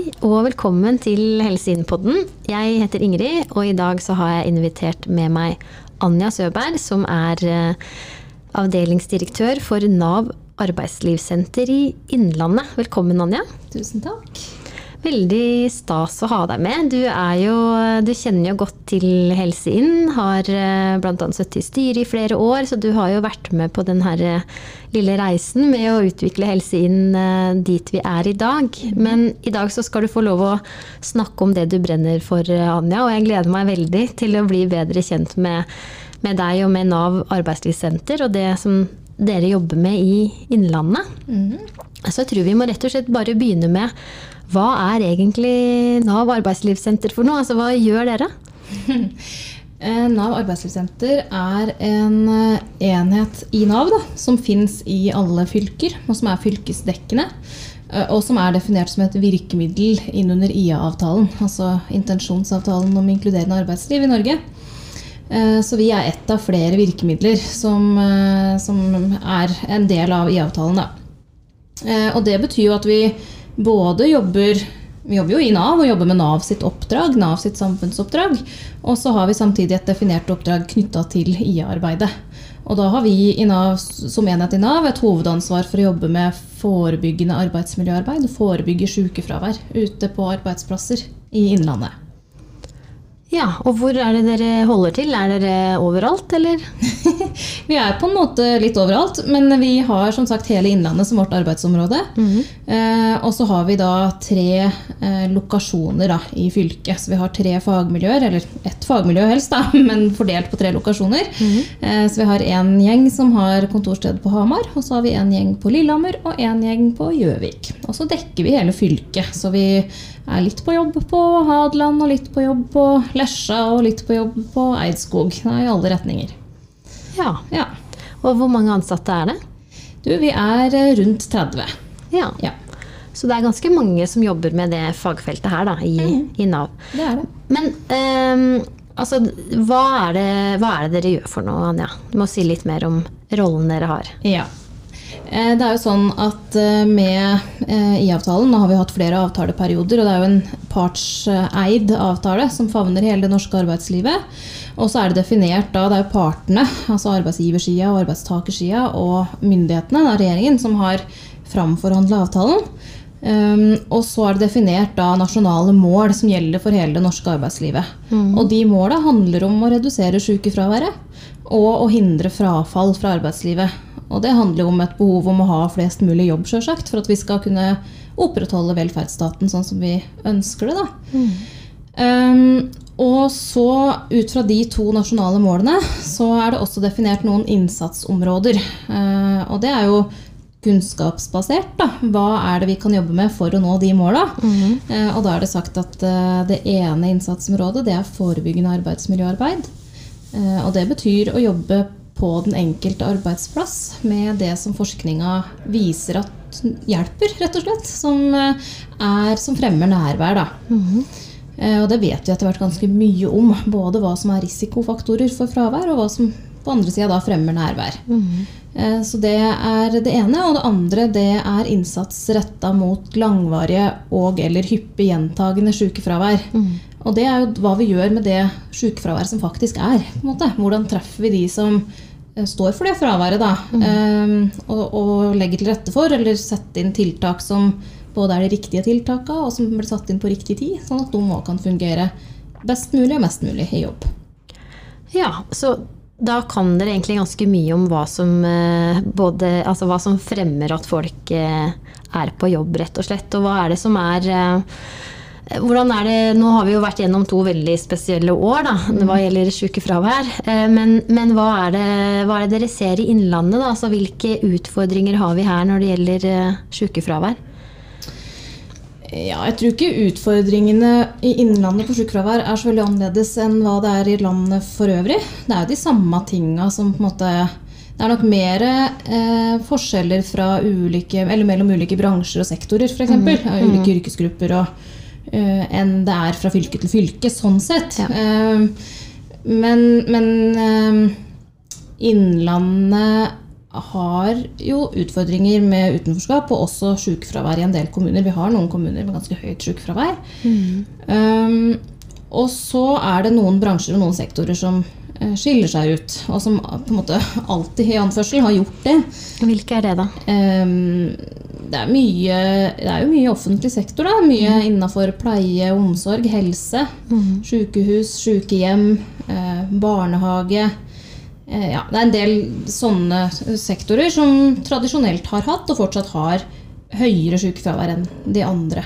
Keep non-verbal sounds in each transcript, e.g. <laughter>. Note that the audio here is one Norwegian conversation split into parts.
Hei og velkommen til Helseinnpodden. Jeg heter Ingrid, og i dag så har jeg invitert med meg Anja Søberg, som er eh, avdelingsdirektør for Nav arbeidslivssenter i Innlandet. Velkommen, Anja. Tusen takk. Veldig stas å ha deg med. Du, jo, du kjenner jo godt til Helse Inn. Har eh, bl.a. sittet i styret i flere år, så du har jo vært med på den eh, lille reisen med å utvikle Helse Inn eh, dit vi er i dag. Men i dag så skal du få lov å snakke om det du brenner for, Anja. Og jeg gleder meg veldig til å bli bedre kjent med, med deg og med Nav arbeidslivssenter og det som dere jobber med i Innlandet. Mm. Så jeg tror vi må rett og slett bare begynne med hva er egentlig Nav arbeidslivssenter for noe? Altså, hva gjør dere? <laughs> Eh, Nav arbeidslivssenter er en eh, enhet i Nav da, som fins i alle fylker, og som er fylkesdekkende. Eh, og som er definert som et virkemiddel innunder IA-avtalen, altså intensjonsavtalen om inkluderende arbeidsliv i Norge. Så vi er ett av flere virkemidler som, som er en del av IA-avtalen. Og det betyr jo at vi både jobber vi jobber jo i Nav og jobber med Nav sitt oppdrag, Nav sitt samfunnsoppdrag. Og så har vi samtidig et definert oppdrag knytta til IA-arbeidet. Og da har vi NAV, som enhet i Nav et hovedansvar for å jobbe med forebyggende arbeidsmiljøarbeid. Forebygge sykefravær ute på arbeidsplasser i Innlandet. Ja, og hvor er det dere holder til? Er dere overalt, eller? <laughs> vi er på en måte litt overalt, men vi har som sagt hele Innlandet som vårt arbeidsområde. Mm -hmm. eh, og så har vi da tre eh, lokasjoner da, i fylket. Så vi har tre fagmiljøer, eller ett fagmiljø helst, da, <laughs> men fordelt på tre lokasjoner. Mm -hmm. eh, så vi har en gjeng som har kontorsted på Hamar, og så har vi en gjeng på Lillehammer og en gjeng på Gjøvik. Og så dekker vi hele fylket. Så vi er litt på jobb på Hadeland, og litt på jobb på Lesja og litt på jobb på Eidskog. Det er i alle retninger. Ja. ja. Og hvor mange ansatte er det? Du, vi er eh, rundt 30. Ja. ja. Så det er ganske mange som jobber med det fagfeltet her da, i, mm. i Nav. Det er det. Men um, altså, hva er, det, hva er, det, dere gjør for noe, Anja? Du må si litt mer om rollen dere har. Ja. Eh, det er jo sånn at eh, Med eh, IA-avtalen nå har vi hatt flere avtaleperioder, og det er jo en partseid avtale som favner hele det norske arbeidslivet. Og så er det definert da, det er jo partene, altså arbeidsgiversida og arbeidstakersida og myndighetene, da, regjeringen, som har framforhandla avtalen. Um, og så er det definert da nasjonale mål som gjelder for hele det norske arbeidslivet. Mm. Og de måla handler om å redusere sykefraværet og å hindre frafall fra arbeidslivet. Og det handler jo om et behov om å ha flest mulig jobb, sjølsagt, for at vi skal kunne opprettholde velferdsstaten sånn som vi ønsker det. da. Mm. Um, og så, ut fra de to nasjonale målene, så er det også definert noen innsatsområder. Uh, og det er jo kunnskapsbasert. Da. Hva er det vi kan jobbe med for å nå de måla? Mm. Uh, og da er det sagt at uh, det ene innsatsområdet det er forebyggende arbeidsmiljøarbeid. og det betyr å jobbe på den enkelte arbeidsplass med det som forskninga viser at hjelper, rett og slett. Som, eh, er, som fremmer nærvær. Da. Mm -hmm. Og det vet vi etter hvert ganske mye om. Både hva som er risikofaktorer for fravær, og hva som på andre sida fremmer nærvær. Mm. Så det er det ene. Og det andre det er innsats retta mot langvarige og eller hyppig gjentagende sykefravær. Mm. Og det er jo hva vi gjør med det sykefraværet som faktisk er. Hvordan treffer vi de som står for det fraværet, da. Mm. Um, og, og, legger til rette for, eller setter inn tiltak som både er de riktige tiltakene, og som blir satt inn på riktig tid, sånn at de òg kan fungere best mulig og mest mulig i jobb. Ja, så da kan dere egentlig ganske mye om hva som, eh, både, altså hva som fremmer at folk er på jobb, rett og slett. Og hva er det som er hvordan er det, Nå har vi jo vært gjennom to veldig spesielle år da, hva mm. gjelder sykefravær. Eh, men, men hva, er det, hva, er det, dere ser i Innlandet? Da? Altså, hvilke utfordringer har vi her når det gjelder eh, sykefravær? Ja, jeg tror ikke utfordringene i Innlandet på sykefravær er så veldig annerledes enn hva det er i landet for øvrig. Det er jo de samme tinga som på en måte det er nok mer eh, forskjeller ulike, mellom ulike bransjer og sektorer, f.eks. Mm. Ulike mm. yrkesgrupper og enn det er fra fylke til fylke, sånn sett. Ja. Uh, men, men uh, Innlandet har jo utfordringer med utenforskap og også sykefravær i en del kommuner. Vi har noen kommuner med ganske høyt sykefravær. Um, og så er det noen bransjer og noen sektorer som eh, skiller seg ut, og som på en måte alltid i anførsel har gjort det. Hvilke er det, da? Um, det, er mye, det er jo mye offentlig sektor. da, Mye innafor pleie, omsorg, helse. Sykehus, sykehjem, eh, barnehage. Eh, ja, det er en del sånne sektorer som tradisjonelt har hatt, og fortsatt har, høyere sykefravær enn de andre.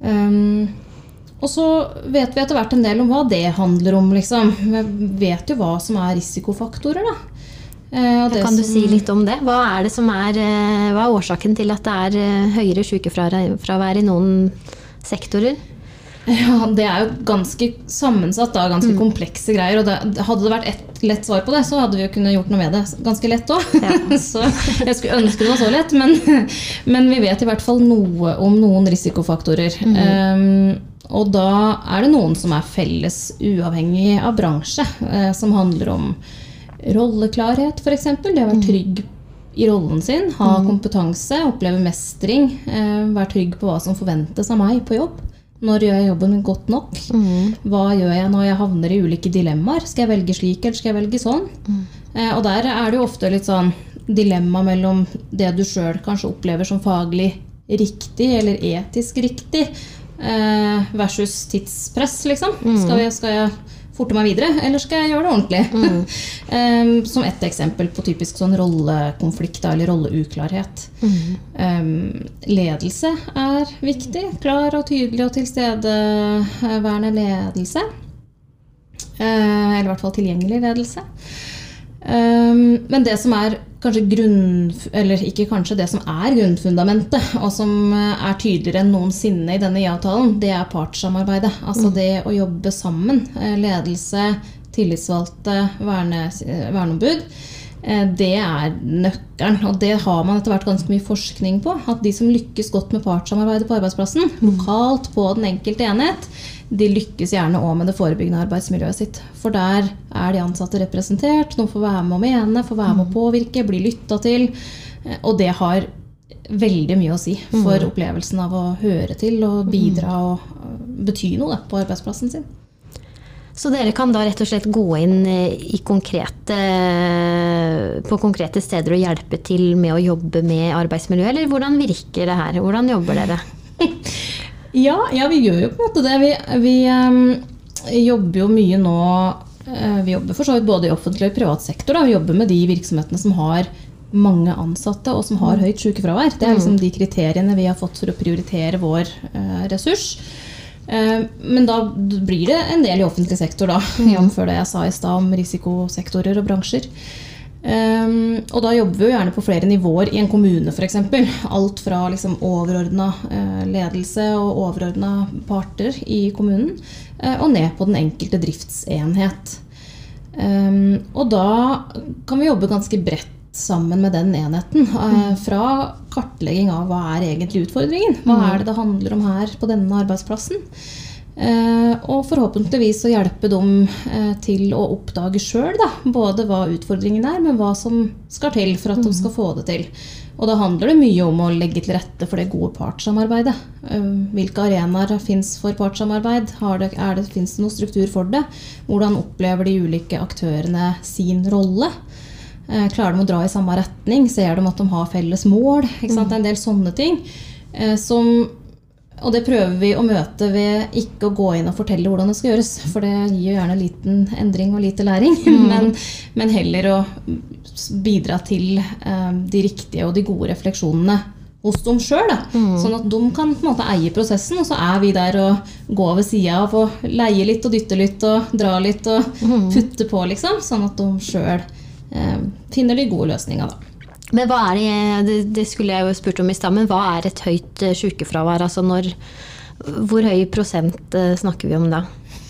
Um, og så vet vi etter hvert en del om hva det handler om. Liksom. Vi vet jo hva som er risikofaktorer. da. Eh, det Kan du si litt om det? Hva er, det som er, eh, hva er årsaken til at det er eh, høyere sykefravær i noen sektorer? <laughs> Ja, Det er jo ganske sammensatt, da, ganske komplekse greier. og det, Hadde det vært ett lett svar på det, så hadde vi jo kunnet gjort noe med det ganske lett òg. <laughs> så jeg skulle ønske det var så lett, men, <laughs> men vi vet i hvert fall noe om noen risikofaktorer. Um, og da er det noen som er felles uavhengig av bransje, uh, som handler om rolleklarhet, f.eks. Det å være trygg i rollen sin, ha kompetanse, oppleve mestring, eh, være trygg på hva som forventes av meg på jobb. Når gjør jeg jobben godt nok? Hva gjør jeg når jeg havner i ulike dilemmaer? Skal jeg velge slik, eller skal jeg velge sånn? Eh, og der er det jo ofte litt sånn dilemma mellom det du sjøl kanskje opplever som faglig riktig eller etisk riktig, eh, versus tidspress, liksom. Skal, jeg, skal jeg forte meg videre, eller skal jeg gjøre det ordentlig? um, <laughs> som ett eksempel på typisk sånn rollekonflikt eller rolleuklarhet. Um, ledelse er viktig. Klar og tydelig og tilstedeværende ledelse. Uh, eller i hvert fall tilgjengelig ledelse. Um, men det som er kanskje grunn... Eller ikke kanskje, det som er grunnfundamentet, og som eh, er tydeligere enn noensinne i denne IA-avtalen, det er partssamarbeidet. Altså det å jobbe sammen. Eh, Ledelse, tillitsvalgte, verne, verneombud. Eh, Det er nøkkelen, og det har man etter hvert ganske mye forskning på. At de som lykkes godt med partssamarbeidet på arbeidsplassen, lokalt på den enkelte enhet, de lykkes gjerne òg med det forebyggende arbeidsmiljøet sitt. For der er de ansatte representert, noen får være med å mene, får være med å påvirke, bli lytta til. Eh, Og det har veldig mye å si for opplevelsen av å høre til og bidra og øh, bety noe på arbeidsplassen sin. Så dere kan da rett og slett gå inn eh, i konkrete, på konkrete steder og hjelpe til med å jobbe med arbeidsmiljø, eller hvordan virker det her? Hvordan jobber dere? <laughs> Ja, ja, vi gjør jo på en måte det. Vi, vi um, jobber jo mye nå eh, Vi jobber for så vidt både i offentlig og i privat sektor. Da. Vi jobber med de virksomhetene som har mange ansatte og som har høyt sykefravær. Det er liksom de kriteriene vi har fått for å prioritere vår uh, ressurs. Eh, men da blir det en del i offentlig sektor, da, jf. det jeg sa i stad om risikosektorer og bransjer. Um, og da jobber vi jo gjerne på flere nivåer i en kommune f.eks. Alt fra liksom overordna uh, ledelse og overordna parter i kommunen, uh, og ned på den enkelte driftsenhet. Um, og da kan vi jobbe ganske bredt sammen med den enheten. Uh, fra kartlegging av hva er egentlig utfordringen. Hva er det det handler om her på denne arbeidsplassen? Eh, og forhåpentligvis å hjelpe dem eh, til å oppdage sjøl både hva utfordringen er, men hva som skal til for at de skal få det til. Og da handler det mye om å legge til rette for det gode partssamarbeidet. Eh, hvilke arenaer fins for partssamarbeid? Fins det noen struktur for det? Hvordan opplever de ulike aktørene sin rolle? Eh, klarer de å dra i samme retning? Ser de at de har felles mål? Ikke sant? Det er en del sånne ting. eh, som og det prøver vi å møte ved ikke å gå inn og fortelle hvordan det skal gjøres. For det gir jo gjerne liten endring og lite læring. <laughs> Men, men heller å bidra til eh, de riktige og de gode refleksjonene hos dem sjøl. Sånn at de kan på en måte eie prosessen, og så er vi der og går ved sida av og leie litt og dytte litt og dra litt og putte på, liksom. Sånn at de sjøl finner de gode løsninger. da. Men hva er det, det, skulle jeg jo spurt om i stad, men hva er et høyt eh, sykefravær? Altså når, hvor høy prosent eh, snakker vi om da?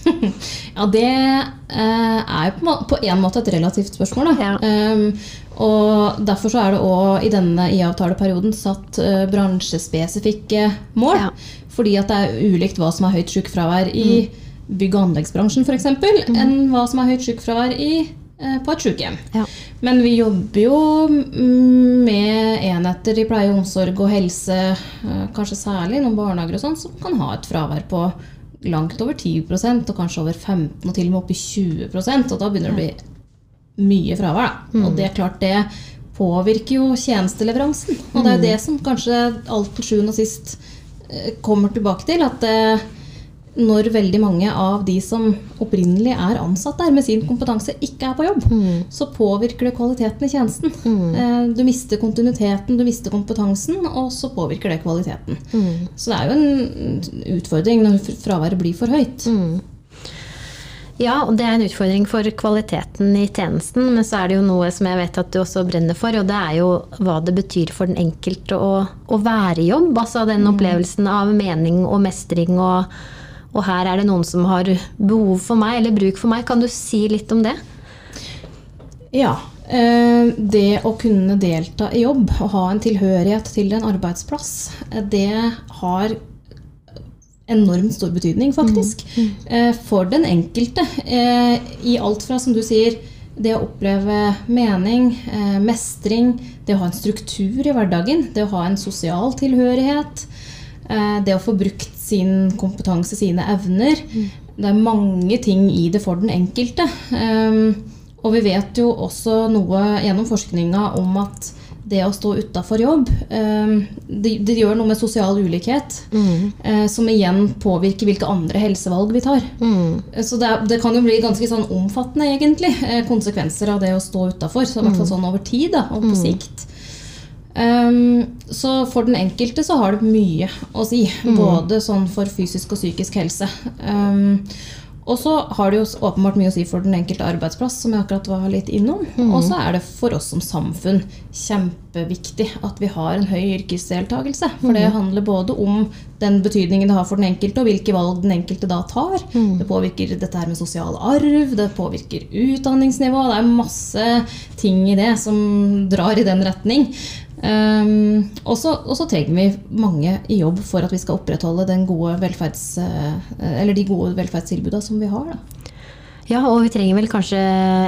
<laughs> Ja, det eh, er jo på, en måte et relativt spørsmål. Da. Ja. Ehm, og Derfor så er det òg i denne IA-avtaleperioden satt eh, bransjespesifikke mål. Ja. Fordi at det er ulikt hva som er høyt sykefravær i Mm. bygg- og anleggsbransjen f.eks., eksempel enn hva som er høyt sykefravær i eh, på et sykehjem. Ja. Men vi jobber jo mm, med enheter i pleie og omsorg og helse, eh, kanskje særlig noen barnehager og sånn, som kan ha et fravær på langt over 10% og kanskje over 15 og til og med opp i 20% og da begynner det å bli mye fravær. Da. Og det er klart det påvirker jo tjenesteleveransen. Og det er det som kanskje alt til sjuende og sist eh, kommer tilbake til. At eh, når veldig mange av de som opprinnelig er ansatt der med sin kompetanse, ikke er på jobb, så påvirker det kvaliteten i tjenesten. Mm. Du mister kontinuiteten, du mister kompetansen, og så påvirker det kvaliteten. Så det er jo en utfordring når fraværet blir for høyt. Ja, og det er en utfordring for kvaliteten i tjenesten, men så er det jo noe som jeg vet at du også brenner for, og det er jo hva det betyr for den enkelte å, å være i jobb. Altså den opplevelsen av mening og mestring, og, og her er det noen som har behov for meg, eller bruk for meg. Kan du si litt om det? Ja. eh, Det å kunne delta i jobb og ha en tilhørighet til en arbeidsplass, eh, det har enormt stor betydning, faktisk. Mm. For den enkelte. eh, I alt fra, som du sier, det å oppleve mening, eh, mestring, det å ha en struktur i hverdagen, det å ha en sosial tilhørighet, eh, det å få brukt sin kompetanse, sine evner. Det er mange ting i det for den enkelte. Um, og vi vet jo også noe gjennom forskninga om at det å stå utafor jobb, um, det, det gjør noe med sosial ulikhet. eh, som igjen påvirker hvilke andre helsevalg vi tar. Mm. Så det, det kan jo bli ganske sånn omfattende, egentlig, eh, konsekvenser av det å stå utafor. Så i hvert fall sånn over tid da, og på sikt. Um, så for den enkelte så har det mye å si. Både sånn for fysisk og psykisk helse. Um, og så har det jo åpenbart mye å si for den enkelte arbeidsplass, som jeg akkurat var litt innom. Og så er det for oss som samfunn kjempeviktig at vi har en høy yrkesdeltakelse. For det handler både om den betydningen det har for den enkelte, og hvilke valg den enkelte da tar. Det påvirker dette her med sosial arv, det påvirker utdanningsnivå. Det er masse ting i det som drar i den retning. Um, og så trenger vi mange i jobb for at vi skal opprettholde gode velferds, eh, de gode velferdstilbudene som vi har. Da. Ja, og vi trenger vel kanskje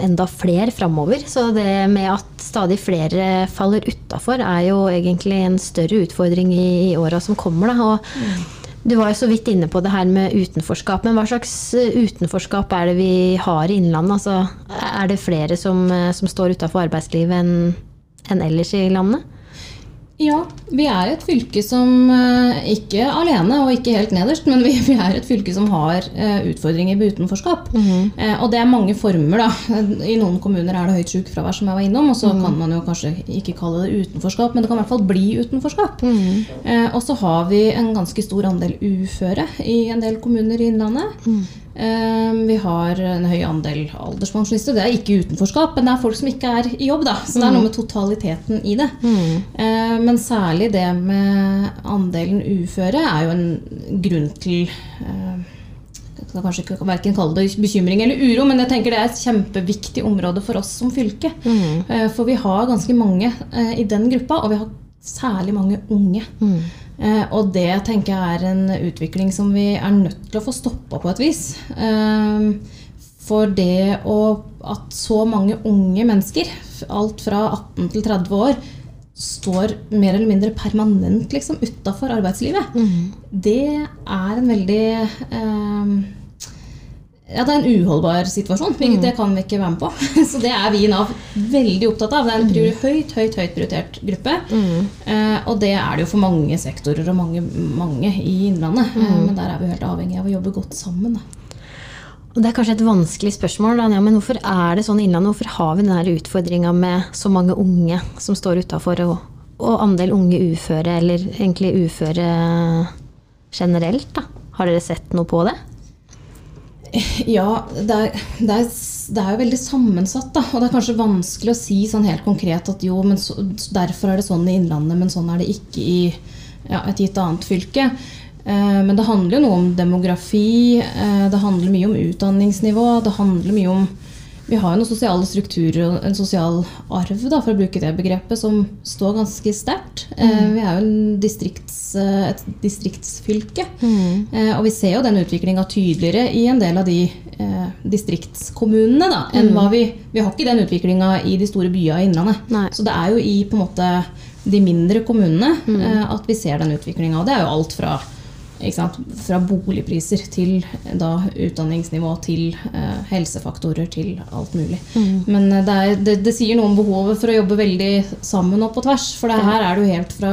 enda flere framover. Så det med at stadig flere faller utafor, er jo egentlig en større utfordring i, i åra som kommer. Da. Og du var jo så vidt inne på det her med utenforskap. Men hva slags utenforskap er det vi har i Innlandet? Altså, er det flere som, som står utafor arbeidslivet enn enn ellers i landet? Ja, vi er et fylke som eh, ikke alene og ikke helt nederst, men vi, <laughs> vi er et fylke som har eh, utfordringer med utenforskap. Eh, og det er mange former, da. <laughs> I noen kommuner er det høyt sykefravær, som jeg var innom, og så kan man jo kanskje ikke kalle det utenforskap, men det kan i hvert fall bli utenforskap. Eh, og så har vi en ganske stor andel uføre i en del kommuner i Innlandet. Eh, vi har en høy andel alderspensjonister. Det er ikke utenforskap, men det er folk som ikke er i jobb. da, Så det er noe med totaliteten i det. Mm. Men særlig det med andelen uføre er jo en grunn til eh, Jeg kan kanskje ikke verken kalle det bekymring eller uro, men jeg tenker det er et kjempeviktig område for oss som fylke. Mm. For vi har ganske mange eh, i den gruppa, og vi har særlig mange unge. Eh, og det tenker jeg er en utvikling som vi er nødt til å få stoppa på et vis. Eh, for det å, at så mange unge mennesker, alt fra 18 til 30 år, står mer eller mindre permanent liksom, utafor arbeidslivet, det er en veldig eh, ja, Det er en uholdbar situasjon. Mm. Det kan vi ikke være med på. <laughs> Så det er vi i Nav veldig opptatt av. Det er en priori høyt, høyt, høyt prioritert gruppe. Eh, og det er det jo for mange sektorer og mange, mange i Innlandet. Eh, men der er vi helt avhengig av å jobbe godt sammen. Da. Og det er kanskje et vanskelig spørsmål, ja, men hvorfor er det sånn i Innlandet? Hvorfor har vi denne utfordringa med så mange unge som står utafor, og, og andel unge uføre, eller egentlig uføre generelt? da? Har dere sett noe på det? <laughs> Ja, det er, det, er, det er jo veldig sammensatt, da. Og det er kanskje vanskelig å si sånn helt konkret at jo, men så, derfor er det sånn i Innlandet, men sånn er det ikke i ja, et gitt annet fylke. Eh, men det handler jo noe om demografi, eh, det handler mye om utdanningsnivå, det handler mye om vi har jo noen sosiale strukturer og en sosial arv, da, for å bruke det begrepet, som står ganske sterkt. Mm. vi er jo distrikts, eh, et distriktsfylke. Mm. og vi ser jo den utviklinga tydeligere i en del av de eh, distriktskommunene da, enn hva vi Vi har ikke den utviklinga i de store byene i Innlandet. Nei. Så det er jo i på en måte de mindre kommunene eh, at vi ser den utviklinga. Og det er jo alt fra? Fra boligpriser til da, utdanningsnivå til eh, helsefaktorer til alt mulig. Men eh, det, er, det, det sier noe om behovet for å jobbe veldig sammen og på tvers. For det her er det jo helt fra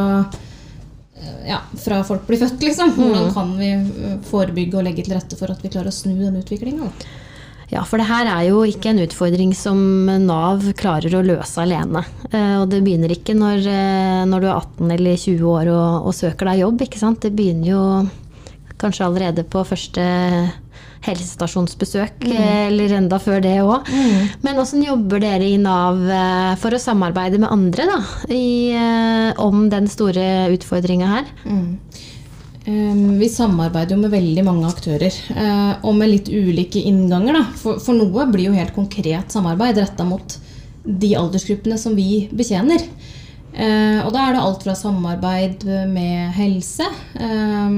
eh, ja, fra folk blir født, liksom. Hvordan kan vi eh, forebygge og legge til rette for at vi klarer å snu den utviklinga? Ja, for det her er jo ikke en utfordring som Nav klarer å løse alene. Eh, Og det begynner ikke når, eh, når du er 18 eller 20 år og, og søker deg jobb, ikke sant. Det begynner jo kanskje allerede på første helsestasjonsbesøk, mm. eller enda før det òg. Men åssen jobber dere i Nav eh, for å samarbeide med andre da, i, eh, om den store utfordringa her? Um, vi samarbeider jo med veldig mange aktører, eh, og med litt ulike innganger. For, for noe blir jo helt konkret samarbeid retta mot de aldersgruppene som vi betjener. Eh, og da er det alt fra samarbeid med helse. Um,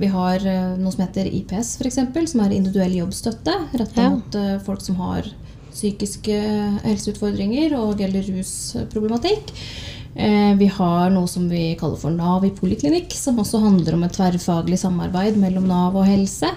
vi har eh, noe som heter IPS, f.eks., som er individuell jobbstøtte. Retta Ja. mot folk som har psykiske helseutfordringer og gjelder rusproblematikk. Eh, Vi har noe som vi kaller for Nav i poliklinikk, som også handler om et tverrfaglig samarbeid mellom Nav og helse.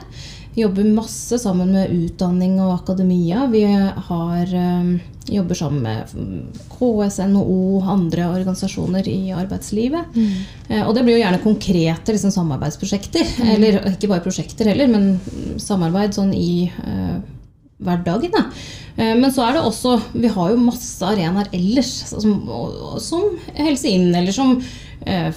Vi jobber masse sammen med utdanning og akademia. Vi har, eh, jobber sammen med mm, KS, NHO, andre organisasjoner i arbeidslivet. Mm. Og det blir jo gjerne konkrete liksom, samarbeidsprosjekter. Eller ikke bare prosjekter heller, men mm, samarbeid sånn i eh, hverdagen. Da. Eh, Men så er det også Vi har jo masse arenaer ellers, som, som Helse Inn, eller som eh,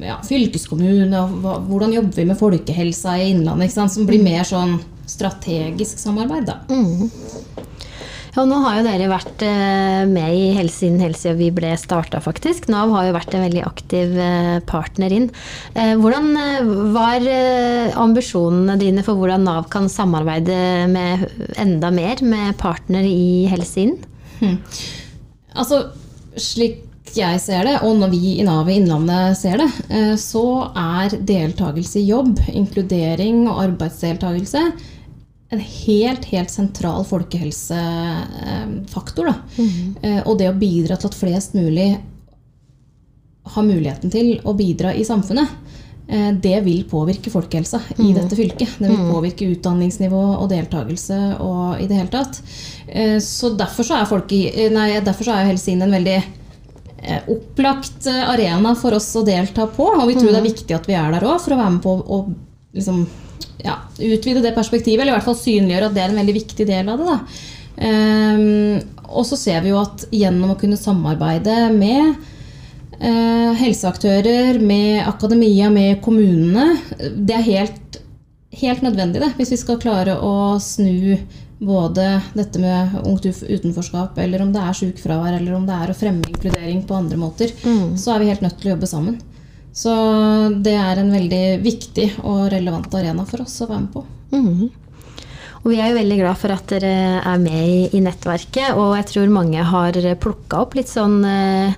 ja, fylkeskommune. Hvordan jobber vi med folkehelsa i Innlandet? Som blir mer sånn strategisk samarbeid, da. Ja, nå har jo dere vært eh, med i Helse siden helse vi ble starta, faktisk. Nav har jo vært en veldig aktiv eh, partner inn. Eh, Hvordan var ambisjonene dine for hvordan Nav kan samarbeide med enda mer med partner i Helse inn? Altså, slik jeg ser det, og når vi i Nav i Innlandet ser det, så er deltakelse i jobb, inkludering og arbeidsdeltakelse en helt, helt sentral folkehelsefaktor. Da. Eh, Og det å bidra til at flest mulig har muligheten til å bidra i samfunnet, eh, det vil påvirke folkehelsa i dette fylket. Det vil påvirke utdanningsnivå og deltakelse og i det hele tatt. Eh, Så derfor så er, folke, nei, derfor så er Helse en veldig opplagt arena for oss å delta på. Og vi tror det er viktig at vi er der òg, for å være med på å liksom, ja, utvide det perspektivet. Eller i hvert fall synliggjøre at det er en veldig viktig del av det. Ehm, og så ser vi jo at gjennom å kunne samarbeide med uh, helseaktører, med akademia, med kommunene, det er helt, helt nødvendig det, hvis vi skal klare å snu både dette med ungt utenforskap, eller om det er sykefravær, eller om det er å fremme inkludering på andre måter, så er vi helt nødt til å jobbe sammen. Så det er en veldig viktig og relevant arena for oss å være med på. Mm. Og vi er jo veldig glad for at dere er med i, i nettverket, og jeg tror mange har plukka opp litt sånn eh,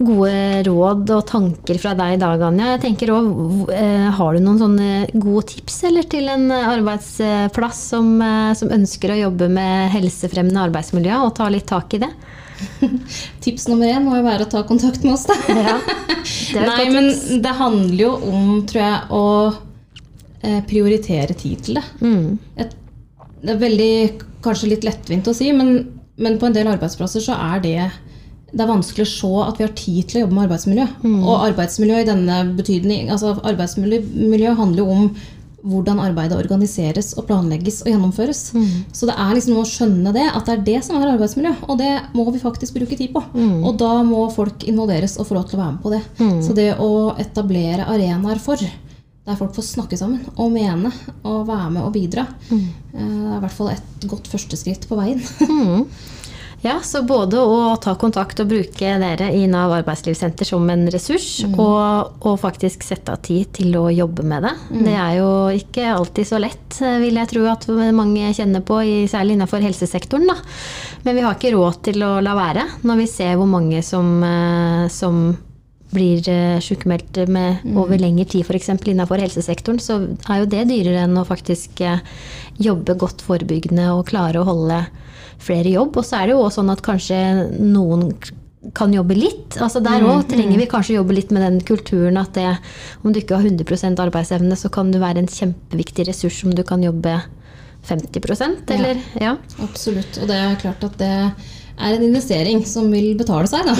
gode råd og tanker fra deg i dag, Anja. Jeg tenker også, eh, Har du noen sånne gode tips eller, til en arbeidsplass som, eh, som ønsker å jobbe med helsefremmende arbeidsmiljø, og ta litt tak i det? <laughs> Tips nummer én må jo være å ta kontakt med oss, da. Ja, det <laughs> Nei, men det handler jo om, tror jeg, å eh, prioritere tid til det. Mm. Et, det er veldig, kanskje litt lettvint å si, men, men på en del arbeidsplasser så er det det er vanskelig å se at vi har tid til å jobbe med arbeidsmiljø. Og arbeidsmiljø i denne betydning altså Arbeidsmiljø handler jo om hvordan arbeidet organiseres og planlegges og gjennomføres. Så det er liksom noe å skjønne det, at det er det som er arbeidsmiljø. Og det må vi faktisk bruke tid på. Og da må folk involveres og få lov til å være med på det. Så det å etablere arenaer for der folk får snakke sammen og mene og være med og bidra, eh, det er i hvert fall et godt første skritt på veien. <laughs> Mm. Ja, så både å ta kontakt og bruke dere i Nav arbeidslivssenter som en ressurs, og, og faktisk sette av tid til å jobbe med det. Det er jo ikke alltid så lett, vil jeg tro at mange kjenner på, særlig innenfor helsesektoren. Da. Men vi har ikke råd til å la være når vi ser hvor mange som, eh, som blir eh, sykemeldt med over lengre tid f.eks. innenfor helsesektoren, så er jo det dyrere enn å faktisk eh, jobbe godt forebyggende og klare å holde flere i jobb. Og så er det jo også sånn at kanskje noen kan jobbe litt. altså Der òg trenger vi kanskje jobbe litt med den kulturen at det, om du ikke har 100% arbeidsevne, så kan du være en kjempeviktig ressurs om du kan jobbe 50% eller ja. Absolutt. Og det er klart at det er en investering som vil betale seg. Da.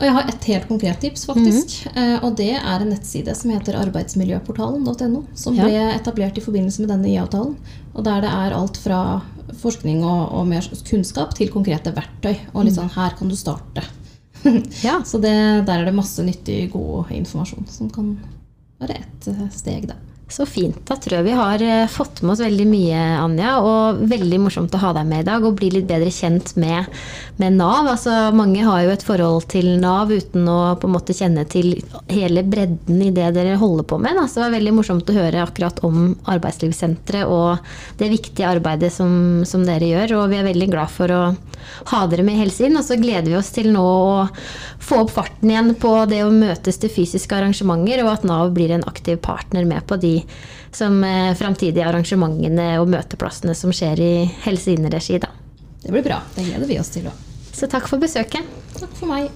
Og jeg har et helt konkret tips, faktisk. Mm. Og det er en nettside som heter arbeidsmiljøportalen.no. Som Ja. ble etablert i forbindelse med denne IA-avtalen. Og der det er alt fra forskning og, og mer kunnskap til konkrete verktøy. Og litt sånn her kan du starte. <laughs> ja. Så det, der er det masse nyttig, god informasjon som kan være ett eh, steg, da. Så fint. Da tror jeg vi har eh, fått med oss veldig mye, Anja. Og veldig morsomt å ha deg med i dag og bli litt bedre kjent med, med Nav. Altså, mange har jo et forhold til Nav uten å på en måte kjenne til hele bredden i det dere holder på med. Da. Så det var veldig morsomt å høre akkurat om Arbeidslivssenteret og det viktige arbeidet som, som dere gjør. Og vi er veldig glad for å ha dere med i Helse inn. Og så gleder vi oss til nå å få opp farten igjen på det å møtes til fysiske arrangementer, og at Nav blir en aktiv partner med på de som eh, framtidige arrangementene og møteplassene som skjer i Helse inn-regi. da. Det blir bra. Det gleder vi oss til òg. Så takk for besøket. Takk for meg.